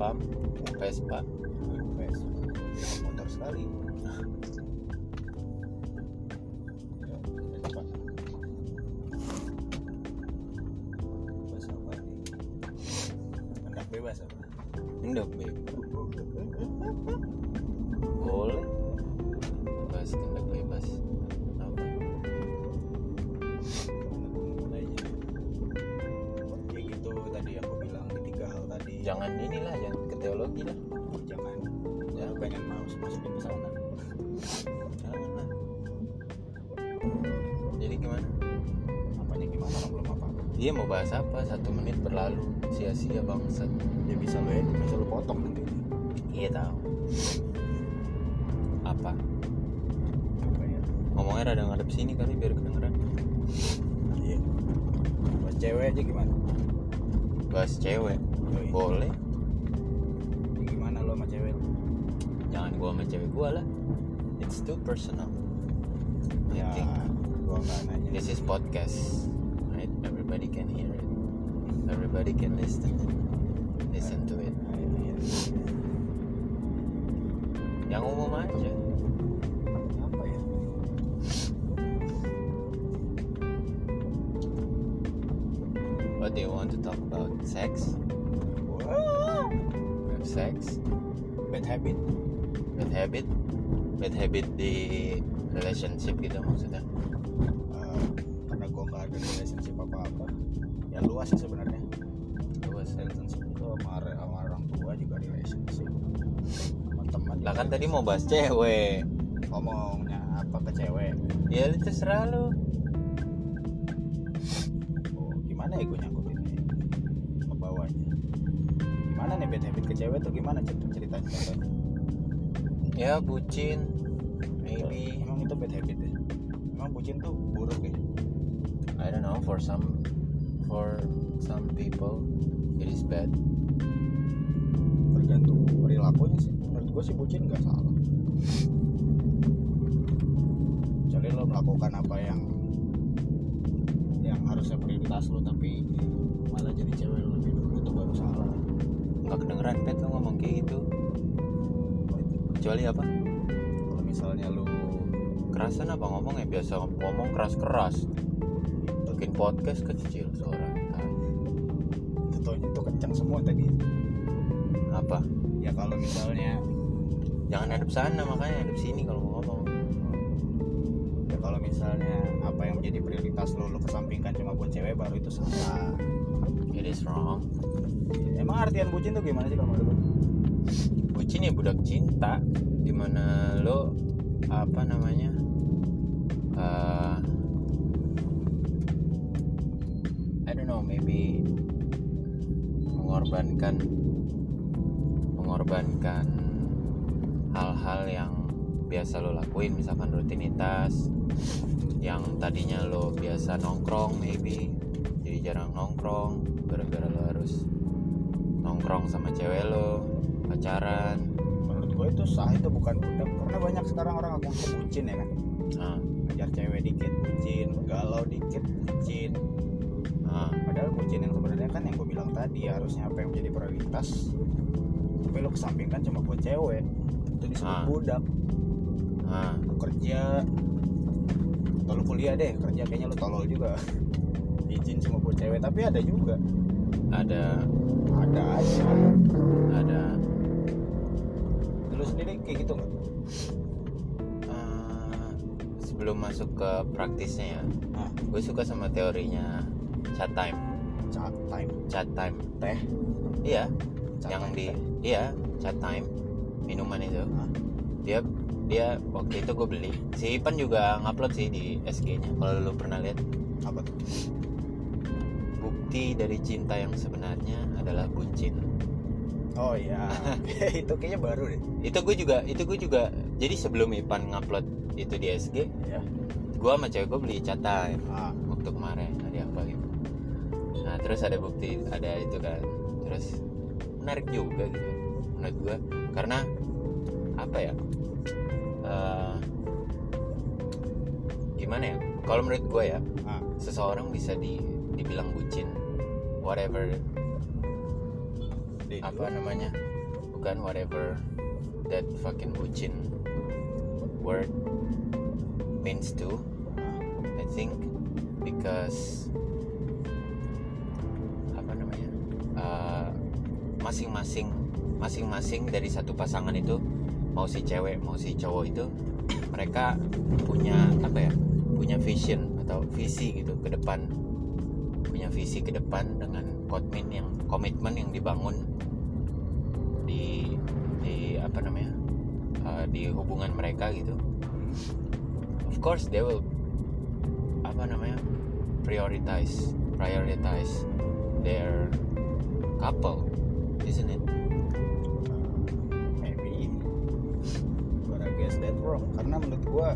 Vespa, un Vespa. Dia mau bahas apa? Satu menit berlalu. Sia-sia bangsat. Ya bisa lo edit bisa lo potong nanti iya tahu. Apa? Apa ya? Ngomongnya rada ngadep sini kali biar kedengeran. Iya. Buat cewek aja gimana? Bahas cewek? Yoi. boleh. Ya, gimana lo sama cewek jangan gua sama cewek gua lah. It's too personal. Ya gua nggak nanya. this is podcast everybody can hear it. Everybody can listen listen to it. Yang umum aja. Apa ya? What do you want to talk about? Sex? Have sex? Bad habit. Bad habit? Bad habit di relationship gitu maksudnya ya luas sih sebenarnya. Luas relationship itu sama, sama orang tua juga relationship sama teman lah kan tadi mau bahas cewek. Ngomongnya apa ke cewek? Ya lu terserah lu. Oh, gimana ya gue nyangkut ini? Ngebawanya gimana nih bad habit ke cewek tuh gimana cerita ceritanya ya bucin. Maybe. Emang itu bad habit ya? Emang bucin tuh buruk ya? I don't know for some for some people it is bad. Tergantung perilakunya sih. Menurut gue sih bucin nggak salah. Kecuali lo melakukan apa yang yang harusnya prioritas lo tapi malah jadi cewek lo lebih dulu itu baru salah. Nggak kedengeran pet lu ngomong kayak gitu. Kecuali apa? Kalau misalnya lo kerasan apa ngomongnya biasa ngomong keras keras podcast kecil suara Ah, itu itu kencang semua tadi. Apa? Ya kalau misalnya jangan hadap sana makanya hadap sini kalau mau ngomong. Ya kalau misalnya apa yang menjadi prioritas lo lo kesampingkan cuma buat cewek baru itu salah. It is wrong. Emang artian bucin tuh gimana sih kalau menurut lo bucin ya budak cinta di mana lo apa namanya eh, know maybe mengorbankan mengorbankan hal-hal yang biasa lo lakuin misalkan rutinitas yang tadinya lo biasa nongkrong maybe jadi jarang nongkrong gara-gara lo harus nongkrong sama cewek lo pacaran. Menurut gue itu sah itu bukan budak karena banyak sekarang orang ngaku bucin ya kan? Nah, ngejar cewek dikit bucin galau dikit bucin bucin yang sebenarnya kan yang gue bilang tadi harusnya apa yang menjadi prioritas tapi lo kesampingkan cuma buat cewek. Itu disebut Ah. budak. Nah. lo kerja atau lo kuliah deh kerja kayaknya lo tolol juga. Izin cuma buat cewek tapi ada juga. Ada. Ada aja. Ada. Lo sendiri kayak gitu nggak? Eh, sebelum masuk ke praktisnya ya Ah. gue suka sama teorinya chat time chat time. Chat time teh. Iya Chat yang di teh. iya chat time minuman itu. Ah. dia dia waktu itu gue beli. Si Ipan juga ngupload sih di SG nya kalau lu pernah lihat. Apa tuh? Bukti dari cinta yang sebenarnya adalah bucin. Oh iya. Itu kayaknya baru deh. Itu gue juga itu gue juga jadi sebelum Ipan ngupload itu di SG ya gue sama cewek gue beli chat time ah. waktu kemarin nah terus ada bukti ada itu kan. Terus menarik juga gitu menurut gue karena apa ya eh, gimana ya kalau menurut gue ya ah, seseorang bisa di dibilang bucin whatever. Apa namanya? Bukan whatever that fucking bucin word means to I think because masing-masing masing-masing dari satu pasangan itu mau si cewek mau si cowok itu mereka punya apa ya punya vision atau visi gitu ke depan. Punya visi ke depan dengan komitmen yang komitmen yang dibangun di di apa namanya uh, di hubungan mereka gitu. Of course they will apa namanya prioritize prioritize their couple isn't it maybe. But I guess that wrong. Karena menurut gua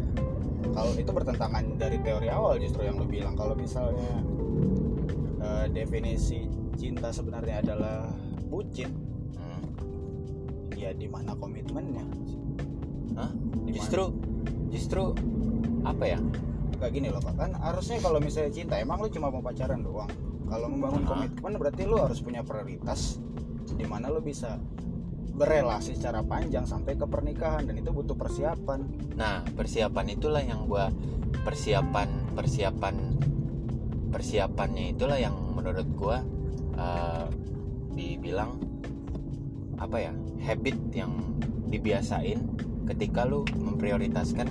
kalau itu bertentangan dari teori awal justru yang lu bilang. Kalau misalnya eh, definisi cinta sebenarnya adalah bucin Hmm. ya di mana komitmennya? Hah? Di justru justru apa ya? Kayak gini loh kan harusnya kalau misalnya cinta emang lu cuma mau pacaran doang. Kalau membangun Ah. komitmen berarti lu harus punya prioritas di mana lu bisa berelasi secara panjang sampai ke pernikahan dan itu butuh persiapan Nah, persiapan itulah yang gua persiapan persiapan persiapannya itulah yang menurut gua eh, dibilang apa ya habit yang dibiasain ketika lu memprioritaskan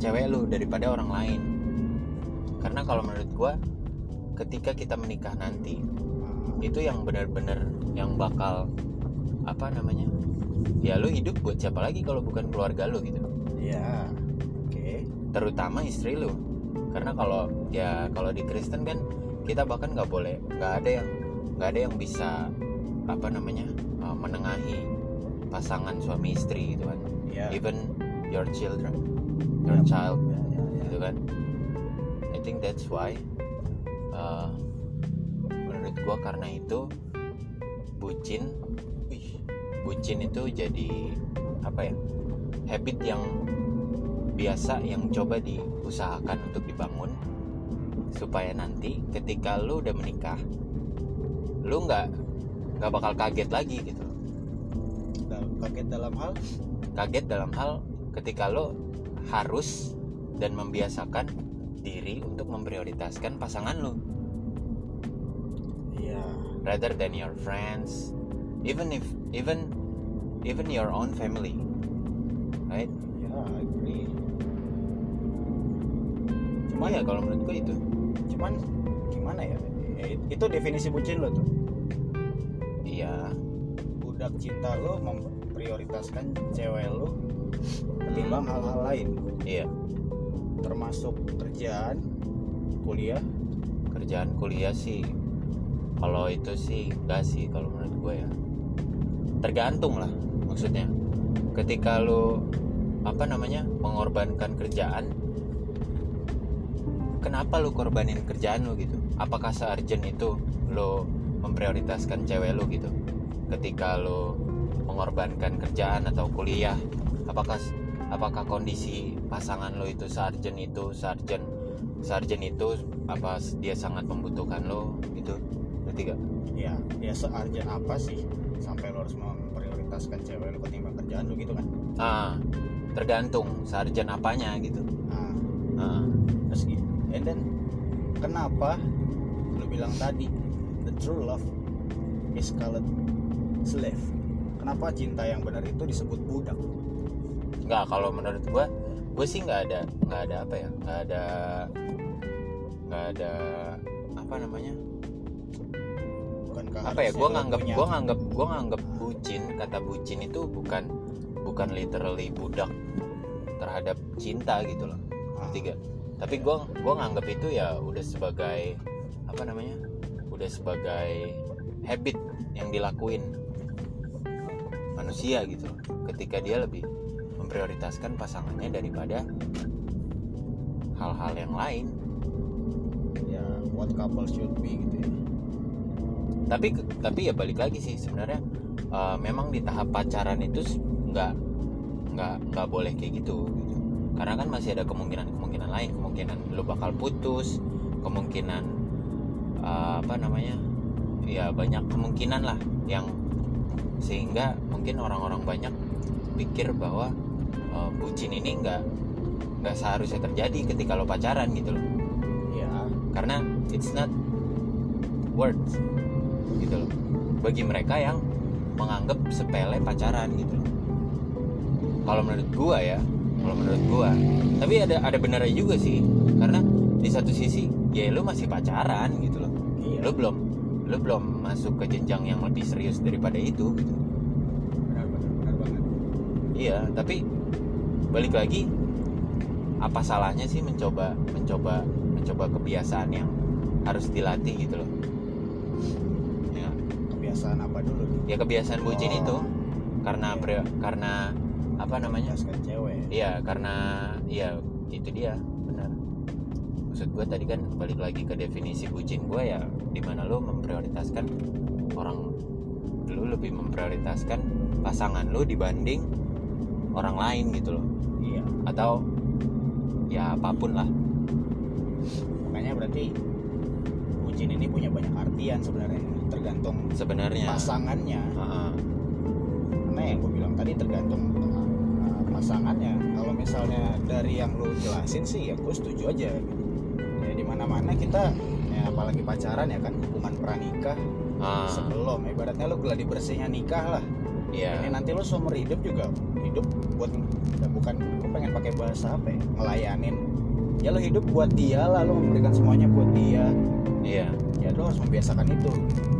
cewek lu daripada orang lain. Karena kalau menurut gua ketika kita menikah nanti itu yang benar-benar yang bakal apa namanya ya lu hidup buat siapa lagi kalau bukan keluarga lu gitu. Ya oke. Terutama istri lu. Karena kalau ya kalau di Kristen kan kita bahkan nggak boleh nggak ada yang nggak ada yang bisa apa namanya uh, menengahi pasangan suami istri gitu kan. Ya. Even your children your Yap. child ya, ya, ya. gitu kan. I think that's why uh, menurut gua karena itu bucin. Wih, bucin itu jadi apa ya? Habit yang biasa yang coba diusahakan untuk dibangun supaya nanti ketika lu udah menikah lu nggak nggak bakal kaget lagi gitu. Kaget dalam hal? Kaget dalam hal ketika lo harus dan membiasakan diri untuk memprioritaskan pasangan lo ya rather than your friends even if even even your own family right? Ya I agree. Cuman ya kalau menurut gue itu. Cuman gimana ya? Ya, itu definisi bucin lo tuh. Iya. Budak cinta lo memprioritaskan cewek lo ketimbang hal-hal lain. Iya. Termasuk kerjaan kuliah. Kerjaan kuliah sih kalau itu sih enggak sih kalau menurut gue ya. Tergantung lah maksudnya. Ketika lo apa namanya mengorbankan kerjaan kenapa lo korbanin kerjaan lo gitu? Apakah searjen itu lo memprioritaskan cewek lo gitu? Ketika lo mengorbankan kerjaan atau kuliah apakah apakah kondisi pasangan lo itu sarjen itu sarjen sarjen itu apa dia sangat membutuhkan lo gitu ngerti gak? ya ya searjen apa sih sampai lo harus memprioritaskan cewek lo ketimbang kerjaan lo gitu kan? Ah tergantung sarjen apanya gitu. Nah ah, terus gitu and then kenapa lo bilang tadi the true love is called slave? Kenapa cinta yang benar itu disebut budak? Nggak kalau menurut gue gue sih nggak ada nggak ada apa ya nggak ada nggak ada apa namanya apa ya gue lo nganggap gue nganggap gue nganggap bucin kata bucin itu bukan bukan literally budak terhadap cinta gitu loh. Ah, tiga tapi gue gua nganggap itu ya udah sebagai apa namanya? Udah sebagai habit yang dilakuin manusia gitu ketika dia lebih memprioritaskan pasangannya daripada hal-hal yang lain. Ya what couple should be gitu ya tapi tapi ya balik lagi sih sebenarnya eh, memang di tahap pacaran itu nggak nggak nggak boleh kayak gitu gitu. karena kan masih ada kemungkinan kemungkinan lain kemungkinan lu bakal putus kemungkinan eh, apa namanya ya banyak kemungkinan lah yang sehingga mungkin orang-orang banyak pikir bahwa eh, bucin ini nggak nggak seharusnya terjadi ketika lo pacaran gitu loh. Ya karena it's not words gitu loh. Bagi mereka yang menganggap sepele pacaran gitu loh. Kalau menurut gua ya kalau menurut gua. Tapi ada ada benarnya juga sih. Karena di satu sisi ya lu masih pacaran gitu loh. Iya. Lu belum lu belum masuk ke jenjang yang lebih serius daripada itu gitu. Benar benar benar banget. Iya tapi balik lagi apa salahnya sih mencoba mencoba mencoba kebiasaan yang harus dilatih gitu loh kebiasaan apa dulu nih? Ya kebiasaan bucin Oh. itu karena Iya. pre- karena apa namanya? Jelaskan cewek. Iya karena ya itu dia benar. Maksud gue tadi kan balik lagi ke definisi bucin gue ya di mana lo memprioritaskan orang lu lebih memprioritaskan pasangan lu dibanding orang lain gitu loh. Iya. Atau ya apa pun lah. Makanya berarti bucin ini punya banyak artian sebenarnya tergantung sebenarnya. pasangannya. Heeh. karena yang gue bilang tadi tergantung uh, pasangannya. Kalau misalnya dari yang lu jelasin sih ya gue setuju aja ya di mana mana kita ya apalagi pacaran ya kan hubungan pranikah Ah, sebelum. Ibaratnya lu gladi bersihnya nikah lah. Iya. Ini nanti lu seumur hidup juga hidup buat ya bukan gue pengen pakai bahasa apa ya ngelayanin ya lu hidup buat dia lah lu memberikan semuanya buat dia. Iya. Ya lu harus membiasakan itu.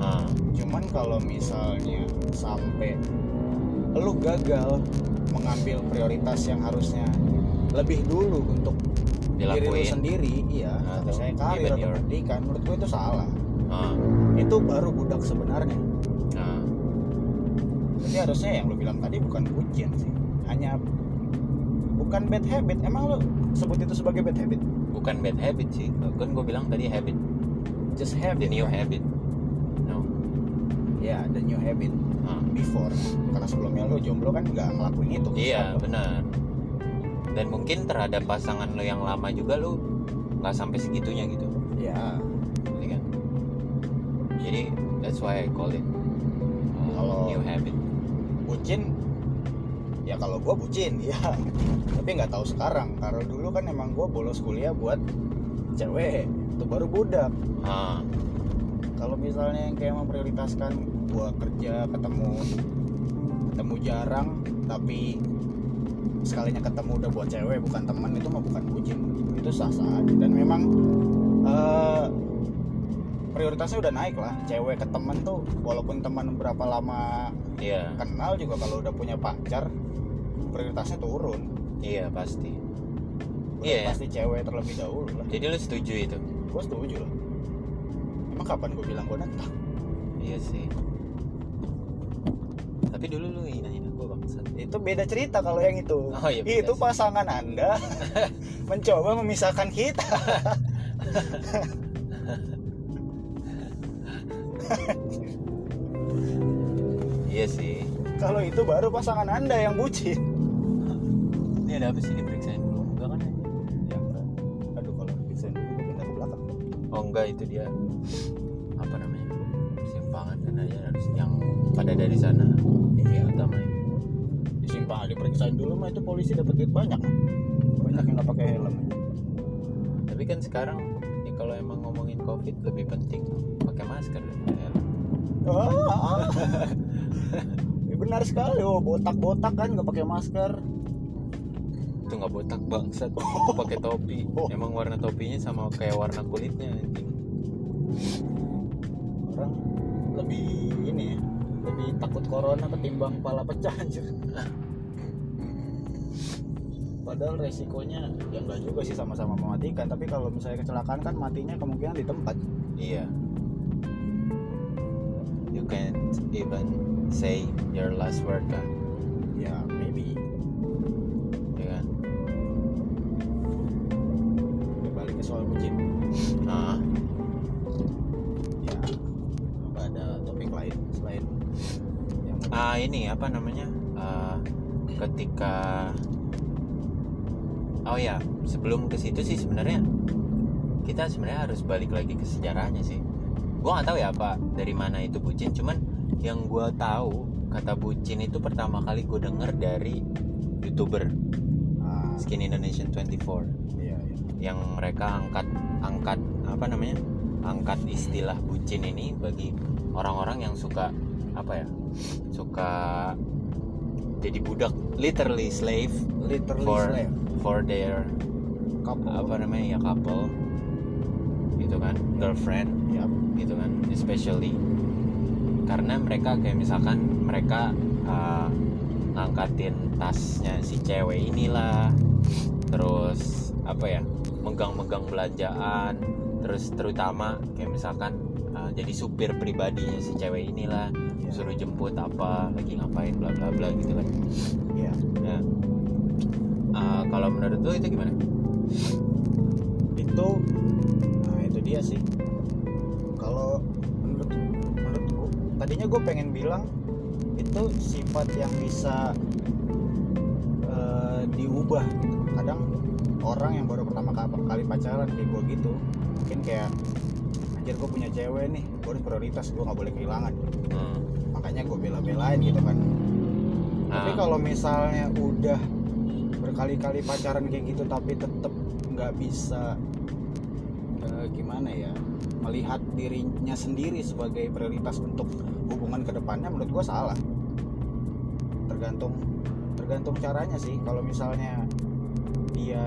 Ah, cuman kalau misalnya sampai lu gagal mengambil prioritas yang harusnya lebih dulu untuk diri lu dilakuin. sendiri iya Atau saya karir atau pendidikan menurut gue itu salah. Ah, itu baru budak sebenarnya. Ah. Jadi harusnya yang lu bilang tadi bukan bucin sih hanya bukan bad habit. Emang lu sebut itu sebagai bad habit? Bukan bad habit sih. Kan gue bilang tadi habit. Just the habit new habit. No. Ya the new habit. Ah, before. Karena sebelumnya lu jomblo kan nggak ngelakuin itu. Iya benar. Dan mungkin terhadap pasangan lo yang lama juga lu nggak sampai segitunya gitu. Ya. Ngerti kan? Jadi that's why I call it uh, Kalau- new habit. bucin ya kalau gua bucin ya. Tapi nggak tahu sekarang. Kalau dulu kan emang gua bolos kuliah buat cewek. Itu baru budak. Ah. Kalau misalnya yang kayak memprioritaskan gua kerja ketemu ketemu jarang tapi sekalinya ketemu udah buat cewek bukan teman itu mah bukan bucin. Itu sah sah aja. Dan memang eh, prioritasnya udah naik lah. Cewek ke temen tuh walaupun teman berapa lama iya. kenal juga kalau udah punya pacar prioritasnya turun. Iya pasti. Iya. ya? pasti cewek terlebih dahulu lah. Jadi lu setuju itu? Gue setuju lah. Emang kapan gue bilang gue nentang? Iya sih. Tapi dulu lu hina-hina gue bangsat. Itu beda cerita kalau yang itu. Oh, iya, itu sih. pasangan anda mencoba memisahkan kita iya sih. Kalau itu baru pasangan anda yang bucin. Ini ada apa sih diperiksain dulu? Enggak kan ya? Enggak aduh kalau bisa dulu pindah ke belakang. Oh enggak itu dia. Apa namanya? Simpangan kan aja harus yang pada dari sana. Iya. Utama disimpang diperiksain dulu mah itu polisi dapat duit banyak. Banyak yang nggak pakai helm. Tapi kan sekarang kalau emang ngomongin covid lebih penting pakai masker daripada ah, ah. Ya, benar sekali. Oh botak-botak kan nggak pakai masker. Itu nggak botak bangsat. Pakai topi. Oh. emang warna topinya sama kayak warna kulitnya anjing. Orang lebih ini ya lebih takut corona ketimbang pala pecah anjir padahal resikonya ya enggak juga sih sama-sama mematikan. Tapi kalau misalnya kecelakaan kan matinya kemungkinan di tempat. Iya. You can't even say your last word kan? Ya maybe. Ya kan? Kembali ke soal bucin. Ah ya apa ada topik lain selain yang ah ini apa namanya? Ah, ketika oh ya sebelum ke situ sih sebenarnya kita sebenarnya harus balik lagi ke sejarahnya sih. Gua nggak tahu ya apa dari mana itu bucin. Cuman yang gua tahu kata bucin itu pertama kali gue denger dari youtuber Ah, Skin Indonesian 24 iya, iya. yang mereka angkat angkat apa namanya angkat istilah bucin ini bagi orang-orang yang suka apa ya suka jadi budak literally slave literally for slave. for their couple. apa namanya ya couple. Gitu kan girlfriend. Ya gitu kan especially. Karena mereka kayak misalkan mereka uh, ngangkatin tasnya si cewek inilah. Terus apa ya megang-megang belanjaan. Terus terutama kayak misalkan uh, jadi supir pribadinya si cewek inilah ya, suruh jemput apa lagi ngapain bla bla bla gitu kan. Ya. ya Uh, kalau menurut lu itu gimana? Itu nah itu dia sih. Kalau menurut menurut gua tadinya gue pengen bilang itu sifat yang bisa eh, diubah. Gitu kadang orang yang baru pertama ka- kali pacaran kayak gue gitu mungkin kayak anjir gue punya cewek nih gue harus prioritas gue nggak boleh kehilangan. Hmm. makanya gue bela-belain gitu kan. Tapi Nah, kalau misalnya udah berkali-kali pacaran kayak gitu tapi tetap nggak bisa eh, gimana ya melihat dirinya sendiri sebagai prioritas untuk hubungan ke depannya menurut gua salah. Tergantung tergantung caranya sih. Kalau misalnya dia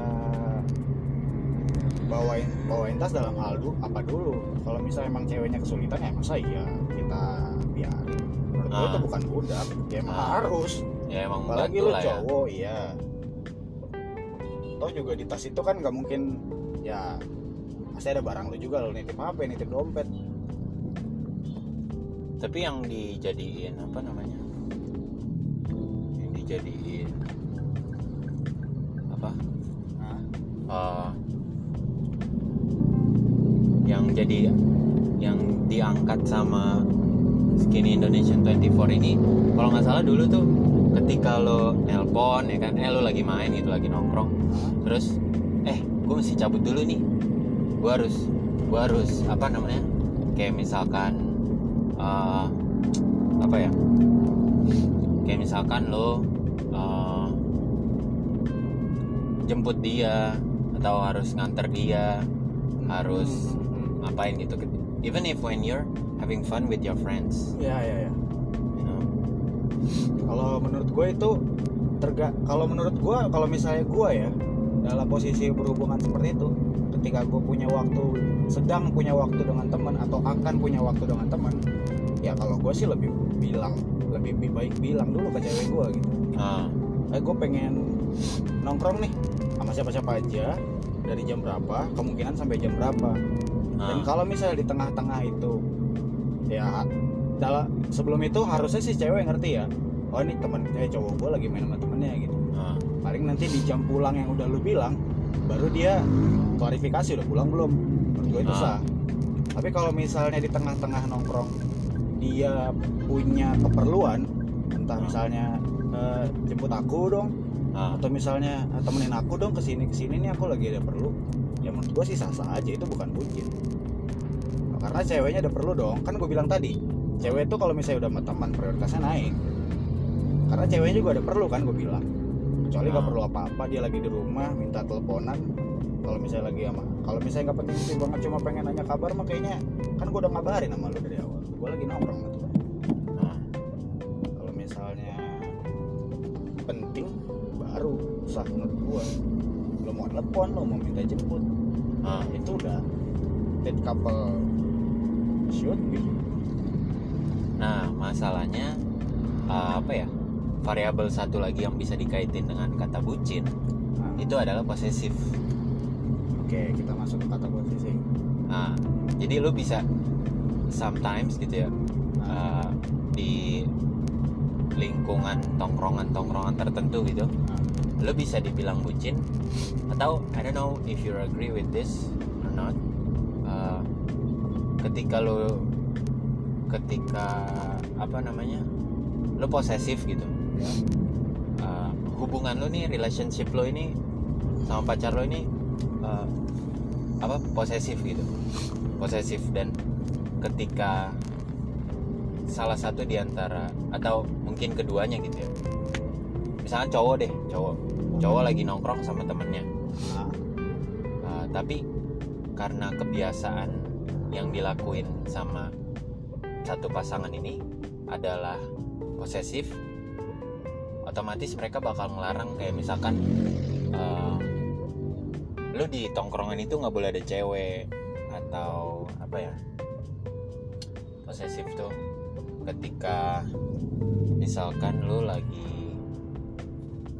bawain bawain tas dalam hal du, apa dulu? Kalau misalnya emang ceweknya kesulitan ya masa iya kita biarin. Menurut gua Ah. itu bukan budak ya emang Ah. harus. Ya emang apalagi lu ya. cowok iya. Toh juga di tas itu kan nggak mungkin ya pasti ada barang lu juga lu nitip HP nitip dompet. Tapi yang dijadiin apa namanya? Yang dijadiin apa? Nah, eh, yang jadi yang diangkat sama Skinny Indonesian 24 ini kalau nggak salah dulu tuh ketika lo nelpon ya kan eh lo lagi main gitu lagi nongkrong terus eh gue mesti cabut dulu nih. Gue harus gue harus apa namanya kayak misalkan eh, apa ya kayak misalkan lo eh, jemput dia atau harus nganter dia harus Hmm, ngapain gitu even if when you're having fun with your friends. Ya ya ya you know? Kalau menurut gue itu terga kalau menurut gue kalau misalnya gue ya dalam posisi berhubungan seperti itu ketika gue punya waktu sedang punya waktu dengan teman atau akan punya waktu dengan teman ya kalau gue sih lebih bilang lebih, lebih baik bilang dulu ke cewek gue gitu. Ah, eh gue pengen nongkrong nih sama siapa-siapa aja dari jam berapa kemungkinan sampai jam berapa dan ah, kalau misalnya di tengah-tengah itu ya dalam sebelum itu harusnya sih cewek ngerti ya oh ini temen eh cowok gue lagi main sama temennya gitu ah. paling nanti di jam pulang yang udah lu bilang baru dia klarifikasi udah pulang belum menurut gue itu Ah. sah tapi kalau misalnya di tengah-tengah nongkrong dia punya keperluan entah Ah. misalnya eh, jemput aku dong atau misalnya "Ah, temenin aku dong ke sini ke sini nih aku lagi ada perlu ya menurut gue sih sah sah aja itu bukan bucin karena ceweknya ada perlu dong. Kan gue bilang tadi cewek tuh kalau misalnya udah teman prioritasnya naik. Karena ceweknya juga ada perlu kan gue bilang. Kecuali nggak Ah. perlu apa-apa dia lagi di rumah minta teleponan. Kalau misalnya lagi sama kalau misalnya nggak penting-penting banget cuma pengen nanya kabar mah kayaknya kan gue udah ngabarin sama lu dari awal. Gue lagi nongkrong sama temen. Ah. kalau misalnya penting baru sah menurut gua. Lo mau telepon lo mau minta jemput. Ah. itu udah dead couple should be Nah, masalahnya uh, apa ya? Variabel satu lagi yang bisa dikaitin dengan kata bucin nah, itu adalah posesif. oke kita masuk ke kata posisi Nah, jadi lu bisa sometimes gitu ya uh, di lingkungan tongkrongan-tongkrongan tertentu gitu, nah, lu bisa dibilang bucin atau I don't know if you agree with this ketika lu ketika apa namanya lu posesif gitu. Ya Uh, hubungan lo nih relationship lo ini sama pacar lo ini eh, apa posesif gitu. Posesif. Dan ketika salah satu di antara atau mungkin keduanya gitu ya. Misalnya cowok deh cowok. Cowok lagi nongkrong sama temennya. Uh, tapi karena kebiasaan yang dilakuin sama satu pasangan ini adalah posesif. Otomatis mereka bakal ngelarang kayak misalkan uh, lu di tongkrongan itu nggak boleh ada cewek atau apa ya posesif tuh. Ketika misalkan lu lagi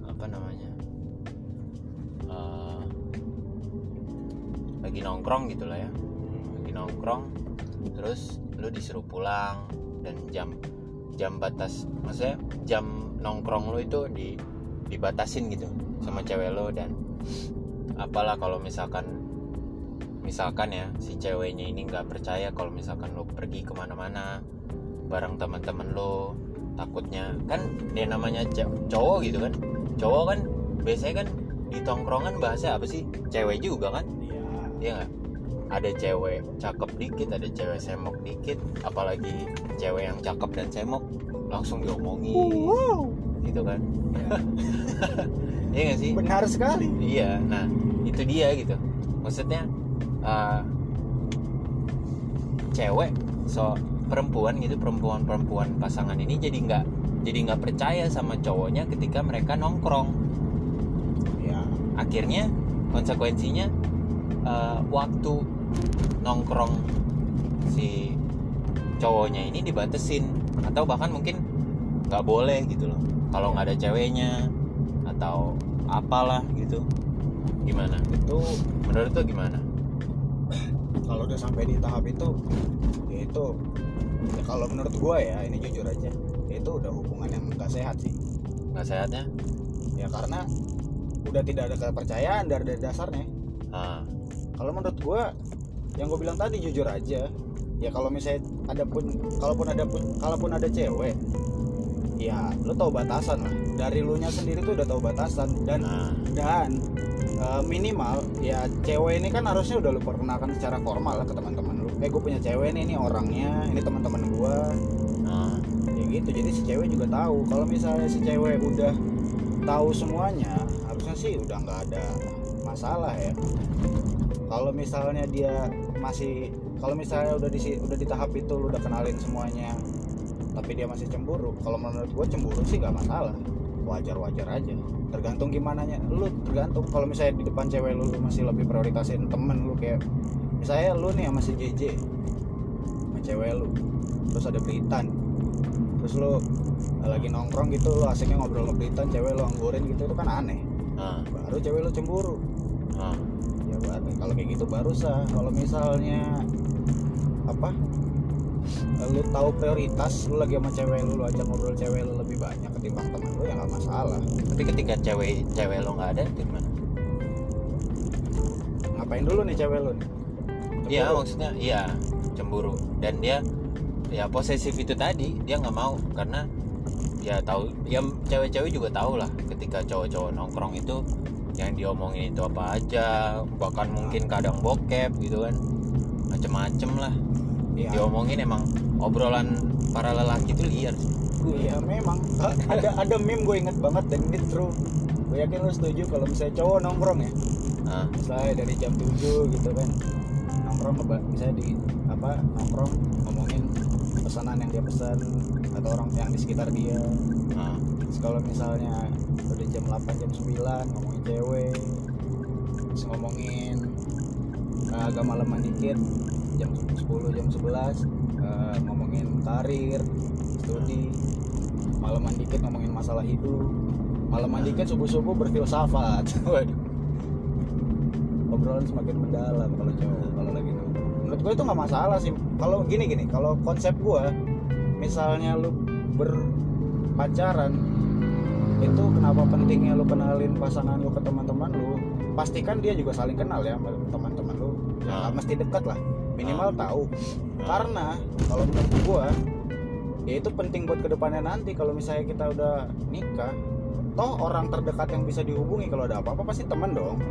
apa namanya uh, lagi nongkrong gitu lah ya nongkrong terus lu disuruh pulang dan jam jam batas maksudnya jam nongkrong lu itu di dibatasin gitu sama cewek lo dan apalah kalau misalkan misalkan ya si ceweknya ini nggak percaya kalau misalkan lo pergi ke mana-mana bareng teman-teman lo takutnya kan dia namanya cowok gitu kan? Cowok kan biasanya kan di tongkrongan bahasa apa sih? Cewek juga kan? Iya. Iya nggak? Ada cewek cakep dikit, ada cewek semok dikit, apalagi cewek yang cakep dan semok langsung diomongin, gitu kan? Iya nggak sih? benar sekali Iya. Nah itu dia gitu. Maksudnya uh, cewek so perempuan gitu perempuan-perempuan pasangan ini jadi nggak jadi nggak percaya sama cowoknya ketika mereka nongkrong ya akhirnya konsekuensinya eh, waktu nongkrong si cowoknya ini dibatesin. Atau bahkan mungkin nggak boleh gitu loh. Kalau nggak ada ceweknya atau apalah gitu. Gimana? Itu menurut tuh gimana? Kalau udah sampai di tahap itu ya itu ya kalau menurut gua ya ini jujur aja ya itu udah hubungan yang gak sehat sih. Nggak sehatnya? Ya karena udah tidak ada kepercayaan dari, dari dasarnya. Ah. Kalau menurut gua yang gue bilang tadi jujur aja. Ya kalau misalnya ada pun kalaupun ada pun kalaupun ada cewek ya lu tahu batasan lah. Dari lu nya sendiri tuh udah tahu batasan. Dan nah. dan eh, minimal ya cewek ini kan harusnya udah lu perkenalkan secara formal lah ke teman-teman lu. Eh gue punya cewek nih ini orangnya ini teman-teman gua. Nah. Ya gitu. Jadi si cewek juga tahu. Kalau misalnya si cewek udah tahu semuanya harusnya sih udah nggak ada masalah ya. Kalau misalnya dia masih kalau misalnya udah di udah di tahap itu lu udah kenalin semuanya tapi dia masih cemburu kalau menurut gue cemburu sih nggak masalah. Wajar wajar aja. Tergantung gimana nya lu tergantung kalau misalnya di depan cewek lu, lu masih lebih prioritasin temen lu kayak misalnya lu nih yang masih JJ sama cewek lu terus ada Britan terus lu lagi nongkrong gitu lu asiknya ngobrol sama cewek lu anggurin gitu itu kan aneh. Nah baru cewek lu cemburu kalau kayak gitu baru sah. Kalau misalnya apa lu tahu prioritas lu lagi sama cewek lu lu ajak ngobrol cewek lu lebih banyak ketimbang teman lu ya nggak masalah. Tapi ketika cewek cewek lo nggak ada gimana? Ngapain dulu nih cewek lu nih? Iya maksudnya iya cemburu. Dan dia ya posesif itu tadi dia nggak mau. Karena ya tahu ya cewek-cewek juga tahu lah ketika cowok-cowok nongkrong itu yang diomongin itu apa aja bahkan mungkin kadang bokep gitu kan. Macem-macem lah. Iya. diomongin emang obrolan para lelaki itu liar sih. Iya memang. Ada ada meme gue inget banget dan ini true. Gue yakin lu setuju kalau misalnya cowok nongkrong ya? Nah, misalnya dari jam 7 gitu kan. Nongkrong misalnya di apa nongkrong ngomongin pesanan yang dia pesan atau orang yang di sekitar dia. Nah, Terus kalau misalnya jam 8 jam 9 ngomongin cewek terus ngomongin uh, agak malaman dikit jam 10 jam 11 uh, ngomongin karir studi malaman dikit ngomongin masalah hidup malaman dikit subuh-subuh berfilsafat. Obrolan semakin mendalam kalau cowok kalau lagi nongkrong. menurut gue itu nggak masalah sih. Kalau gini gini kalau konsep gue misalnya lu berpacaran itu kenapa pentingnya lu kenalin pasangan lu ke teman-teman lu? Pastikan dia juga saling kenal ya teman-teman lu. Ya Ah. mesti dekat lah. Minimal Ah. tahu. Karena kalau menurut gua ya itu penting buat ke depannya nanti. Kalau misalnya kita udah nikah toh orang terdekat yang bisa dihubungi kalau ada apa-apa pasti teman dong.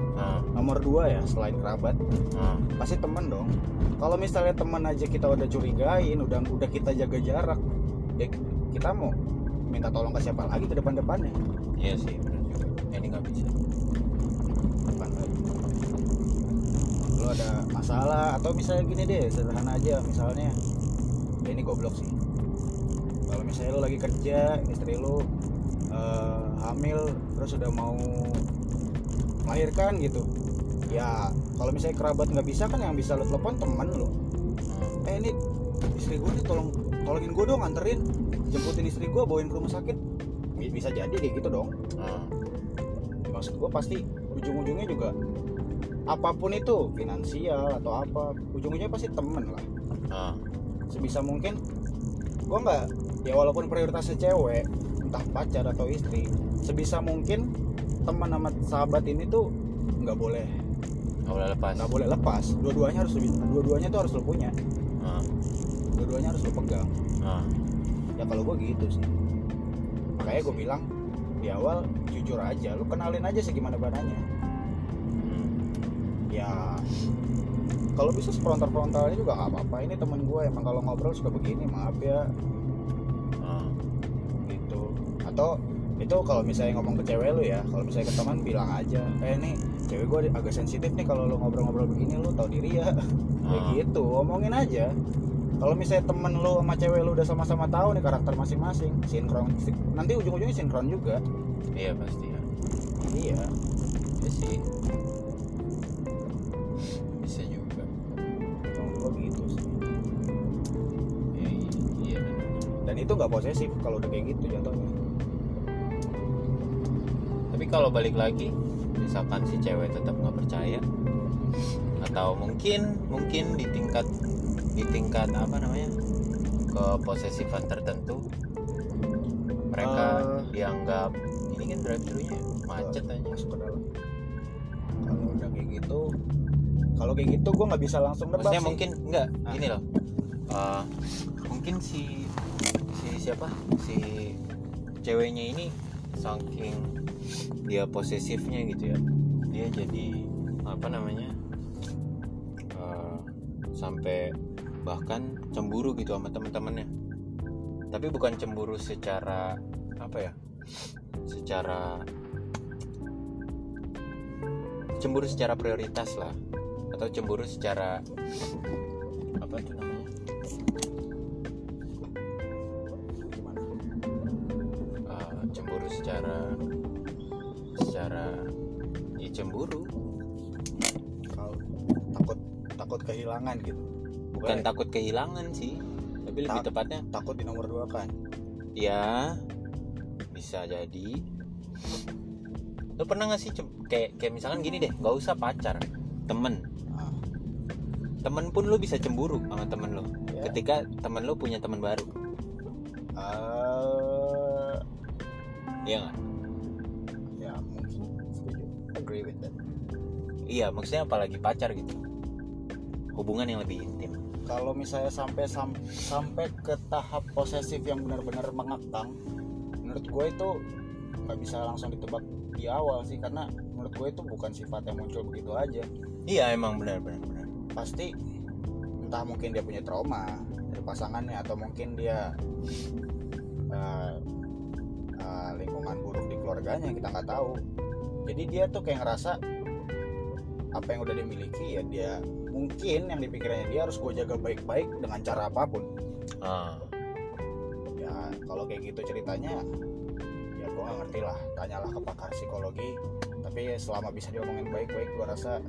Nomor dua ya selain kerabat pasti teman dong. Kalau misalnya teman aja kita udah curigain udah udah kita jaga jarak ya kita mau minta tolong ke siapa lagi ke depan depannya iya sih benar juga. Ini nggak bisa. Depan lagi. Lo ada masalah atau misalnya gini deh sederhana aja. Misalnya ya ini goblok sih. Kalau misalnya lo lagi kerja istri lo eh, hamil terus udah mau melahirkan gitu ya kalau misalnya kerabat nggak bisa kan yang bisa lo telepon teman lo Hmm, eh ini istri gue nih tolong tolongin gue dong anterin jemputin istri gue bawain ke rumah sakit. Bi- bisa jadi kayak gitu dong. Nah, maksud gue pasti ujung-ujungnya juga apa pun itu finansial atau apa ujung-ujungnya pasti temen lah. Nah, sebisa mungkin gue nggak ya walaupun prioritasnya cewek entah pacar atau istri sebisa mungkin teman sama sahabat ini tuh nggak boleh. Nggak boleh lepas. Nggak boleh lepas. Dua-duanya harus dua-duanya tuh harus lo punya. Nah, dua-duanya harus lo pegang. Nah, ya kalau gue gitu sih. Makanya gue bilang di awal jujur aja lu kenalin aja sih gimana badannya. Hmm, ya kalau bisa frontal frontalnya juga nggak apa-apa. Ini temen gue emang kalau ngobrol suka begini maaf ya. Nah, gitu. Atau itu kalau misalnya ngomong ke cewek lu ya kalau misalnya ke teman bilang aja eh nih cewek gue agak sensitif nih kalau lu ngobrol-ngobrol begini lu tau diri ya. Kayak Ah. gitu omongin aja kalau misalnya temen lu sama cewek lu udah sama-sama tahu nih karakter masing-masing sinkron nanti ujung-ujungnya sinkron juga. Iya pasti ya. Iya. Iya sih. Bisa juga. Kalau gue gitu sih. Iya iya. Dan itu nggak posesif kalau udah kayak gitu jatuhnya tapi kalau balik lagi misalkan si cewek tetap nggak percaya atau mungkin mungkin di tingkat di tingkat apa namanya keposesifan tertentu mereka Eh. dianggap ini kan drive thru nya macet aja masuk ke dalam kalau udah kayak gitu kalau kayak gitu gue nggak bisa langsung nebak sih. mungkin enggak Ah. gini loh Eh, mungkin si si siapa si ceweknya ini saking dia posesifnya gitu ya dia jadi apa namanya eh, sampai bahkan cemburu gitu sama teman-temannya tapi bukan cemburu secara apa ya secara cemburu secara prioritas lah atau cemburu secara apa itu namanya? Eh, cemburu secara secara ya cemburu. Takut takut kehilangan gitu bukan Boleh. takut kehilangan sih tapi lebih Tak- tepatnya takut di nomor dua kan? Ya bisa jadi. Lo pernah gak sih kayak kayak misalkan gini deh nggak usah pacar temen. Ah, temen pun lo bisa cemburu sama temen lo ya. ketika temen lo punya temen baru. Eh, iya nggak? Ya mungkin. Setuju. Agree with that. Iya maksudnya apalagi pacar gitu. Hubungan yang lebih intim kalau misalnya sampai sam- sampai ke tahap posesif yang benar-benar mengekang menurut gue itu nggak bisa langsung ditebak di awal sih karena menurut gue itu bukan sifat yang muncul begitu aja. Iya emang benar benar benar. Pasti entah mungkin dia punya trauma dari pasangannya atau mungkin dia eh, eh, lingkungan buruk di keluarganya kita nggak tahu. Jadi dia tuh kayak ngerasa apa yang udah dimiliki ya dia mungkin yang dipikirnya dia harus gue jaga baik-baik dengan cara apa pun. Ah. Ya kalau kayak gitu ceritanya ya gue nggak ngerti lah. Tanyalah ke pakar psikologi. Tapi selama bisa diomongin baik-baik gue rasa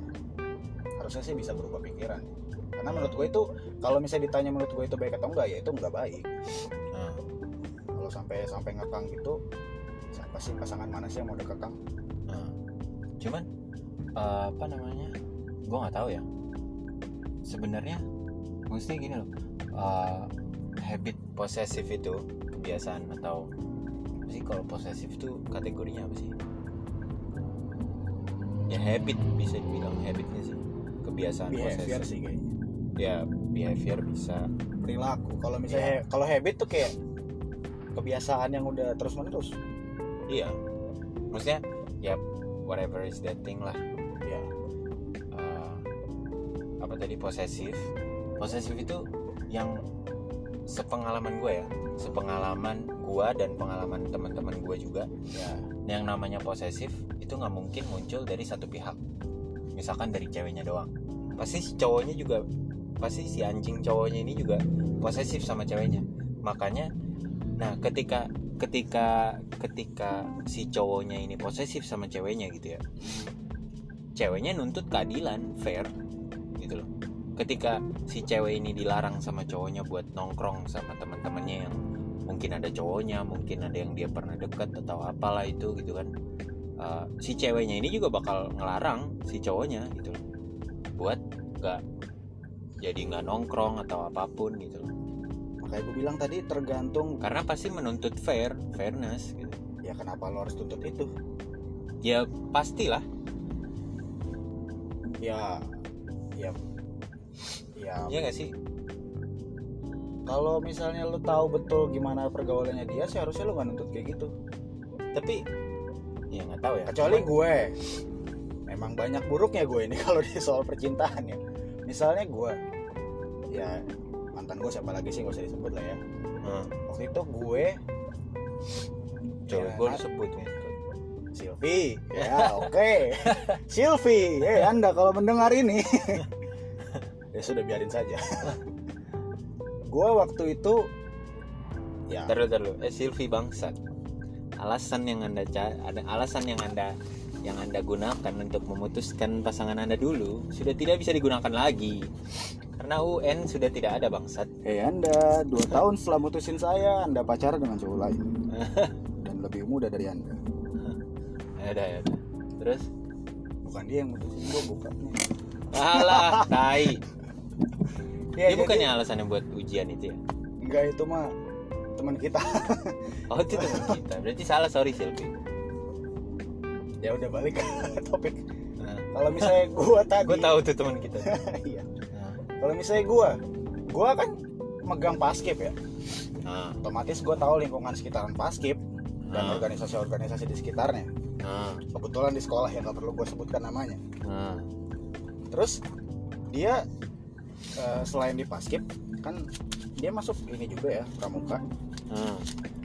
harusnya sih bisa berubah pikiran. Karena menurut gue itu kalau misalnya ditanya menurut gue itu baik atau enggak ya itu enggak baik. Ah. kalau sampai sampai ngekang gitu siapa sih pasangan mana sih yang mau dekekang Nah, cuman eh, apa namanya? Gue nggak tahu ya sebenarnya maksudnya gini loh eh, habit posesif itu kebiasaan atau apa sih kalau posesif itu kategorinya apa sih? Ya habit bisa dibilang habitnya sih kebiasaan behavior posesif. sih kayaknya. Ya behavior bisa perilaku kalau misalnya kalau habit tuh kayak kebiasaan yang udah terus menerus iya. Maksudnya ya whatever is that thing lah tadi posesif. Posesif itu yang sepengalaman gue ya. Sepengalaman gue dan pengalaman teman-teman gue juga. Ya. Yang namanya posesif itu nggak mungkin muncul dari satu pihak. Misalkan dari ceweknya doang. Pasti si cowoknya juga pasti si anjing cowoknya ini juga posesif sama ceweknya. Makanya nah ketika ketika ketika si cowoknya ini posesif sama ceweknya gitu ya ceweknya nuntut keadilan fair gitu loh. Ketika si cewek ini dilarang sama cowoknya buat nongkrong sama teman-temannya yang mungkin ada cowoknya mungkin ada yang dia pernah deket atau apalah itu gitu kan Uh, si ceweknya ini juga bakal ngelarang si cowoknya gitu loh. Buat nggak jadi nggak nongkrong atau apa pun gitu loh. Makanya gue bilang tadi tergantung karena pasti menuntut fair fairness gitu. Ya kenapa lo harus tuntut itu? Ya pastilah. Ya ya ya ya nggak sih? Kalau misalnya lo tahu betul gimana pergaulannya dia sih harusnya lo gak nuntut kayak gitu. Tapi ya nggak tahu ya. kecuali Cuman- gue. Memang banyak buruknya gue ini kalau di soal percintaan ya. Misalnya gue ya mantan gue siapa lagi sih gak usah disebut lah ya. Hmm, waktu itu gue coba Ya, gue nah- sebut Silvi. Ya oke. Silvi eh anda kalau mendengar ini. Ya sudah biarin saja. Gue waktu itu ya. Taruh taruh eh Silvi bangsat. Alasan yang anda ada alasan yang anda yang anda gunakan untuk memutuskan pasangan anda dulu sudah tidak bisa digunakan lagi. Karena UN sudah tidak ada bangsat. Eh anda dua tahun setelah mutusin saya anda pacaran dengan cowok lain. Dan lebih muda dari anda ya udah ya udah. terus? Bukan dia yang mutusin gue bukannya alah tai. Ya, dia bukannya alasannya buat ujian itu ya? Enggak itu mah teman kita. Oh itu teman kita. Berarti salah sorry Silvi. Ya udah balik ke topik. Nah, kalau misalnya gue tadi gue tahu tuh teman kita. Iya. Nah, kalau misalnya gue gue kan megang paskip ya. Nah, otomatis gue tahu lingkungan sekitaran paskip dan nah, organisasi-organisasi di sekitarnya. Nah, kebetulan di sekolah yang nggak perlu gue sebutkan namanya. Nah. terus dia eh, selain di paskip kan dia masuk ini juga ya pramuka. Nah,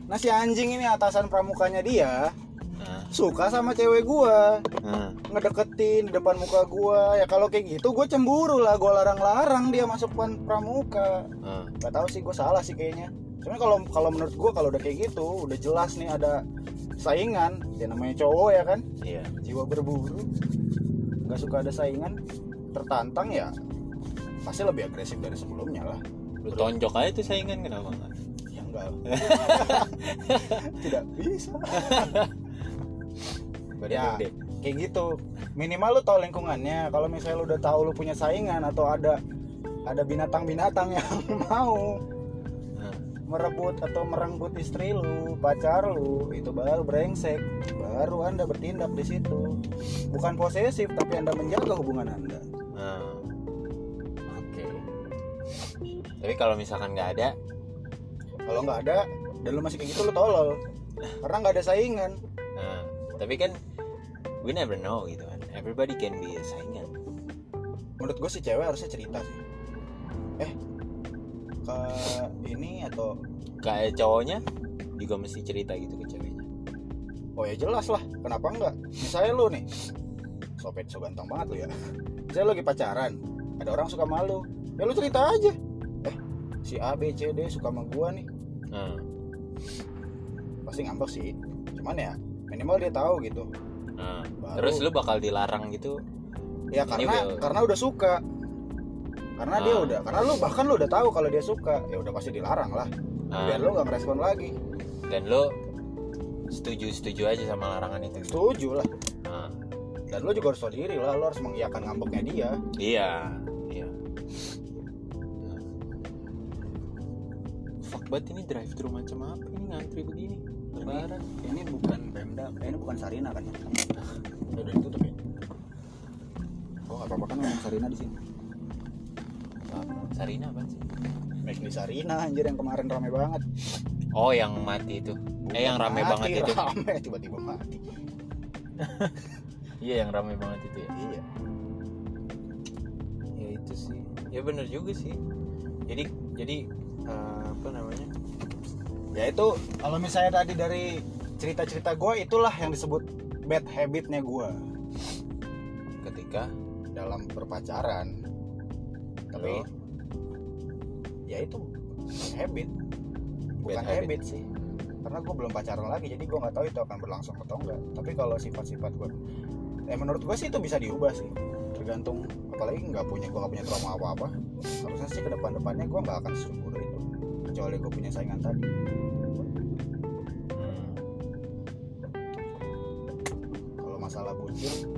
nah si anjing ini atasan pramukanya dia nah, suka sama cewek gua. Nah. ngedeketin di depan muka gua. Ya kalau kayak gitu gue cemburu lah. Gue larang-larang dia masuk pramuka. Nah. nggak tahu sih gue salah sih kayaknya cuman kalau kalau menurut gua kalau udah kayak gitu udah jelas nih ada saingan. Ya namanya cowok ya kan? Iya. Jiwa berburu nggak suka ada saingan tertantang ya pasti lebih agresif dari sebelumnya lah. Lu tonjok aja tuh saingan kenapa enggak ya enggak tidak bisa. Ya. kayak gitu. Minimal lu tahu lingkungannya. Kalau misalnya lu udah tahu lu punya saingan atau ada ada binatang-binatang yang mau merebut atau merenggut istri lu, pacar lu, itu baru brengsek. Baru Anda bertindak di situ. Bukan posesif, tapi Anda menjaga hubungan Anda. nah. oke tapi kalau misalkan nggak ada Kalau nggak ada dan lu masih kayak gitu lu tolol. Karena nggak ada saingan. nah tapi kan we never know gitu kan everybody can be a saingan Menurut gue sih cewek harusnya cerita sih. Eh, ke ini atau kayak cowoknya juga mesti cerita gitu ke ceweknya. Oh ya jelas lah, kenapa enggak? Misalnya lu nih, sopet so ganteng banget lu ya. Saya lagi pacaran, ada orang suka malu, ya lu cerita aja. Eh, si A, B, C, D suka sama gua nih. nah, pasti ngambek sih. Cuman ya minimal dia tahu gitu. Baru- terus lu bakal dilarang gitu? Ya karena will- karena udah suka karena dia Ah. udah karena lu bahkan lu udah tahu kalau dia suka ya udah pasti dilarang lah. Nah, biar lu nggak merespon lagi. Dan lu setuju setuju aja sama larangan itu? Setuju lah. Nah, dan lu juga harus tahu diri lah lu harus mengiyakan ngambeknya dia. Iya iya. Fuck banget ini drive thru macam apa? Ini ngantri begini lebaran ini bukan Pemda eh, ini bukan Sarina kan ya? Udah, ditutup ya? Oh nggak apa-apa kan ngomong Sarina di sini Sarina apa sih? Make di Sarina anjir yang kemarin rame banget. Oh yang mati itu. Eh, yang rame Mati, banget itu. rame. Tiba-tiba mati. Iya yang ramai banget itu ya. Iya. Ya itu sih. Ya bener juga sih. Jadi jadi eh, apa namanya? Ya itu kalau misalnya tadi dari cerita-cerita gue itulah yang disebut bad habitnya gue ketika dalam berpacaran. Tapi ya itu habit. Bukan habit. habit. sih. Karena gue belum pacaran lagi jadi gue nggak tahu itu akan berlangsung atau enggak tapi kalau sifat-sifat gue eh menurut gue sih itu bisa diubah sih. Tergantung apalagi nggak punya gue nggak punya trauma apa apa harusnya sih ke depan depannya gue nggak akan sesungguh itu. Kecuali gue punya saingan tadi. Hmm, kalau masalah bucin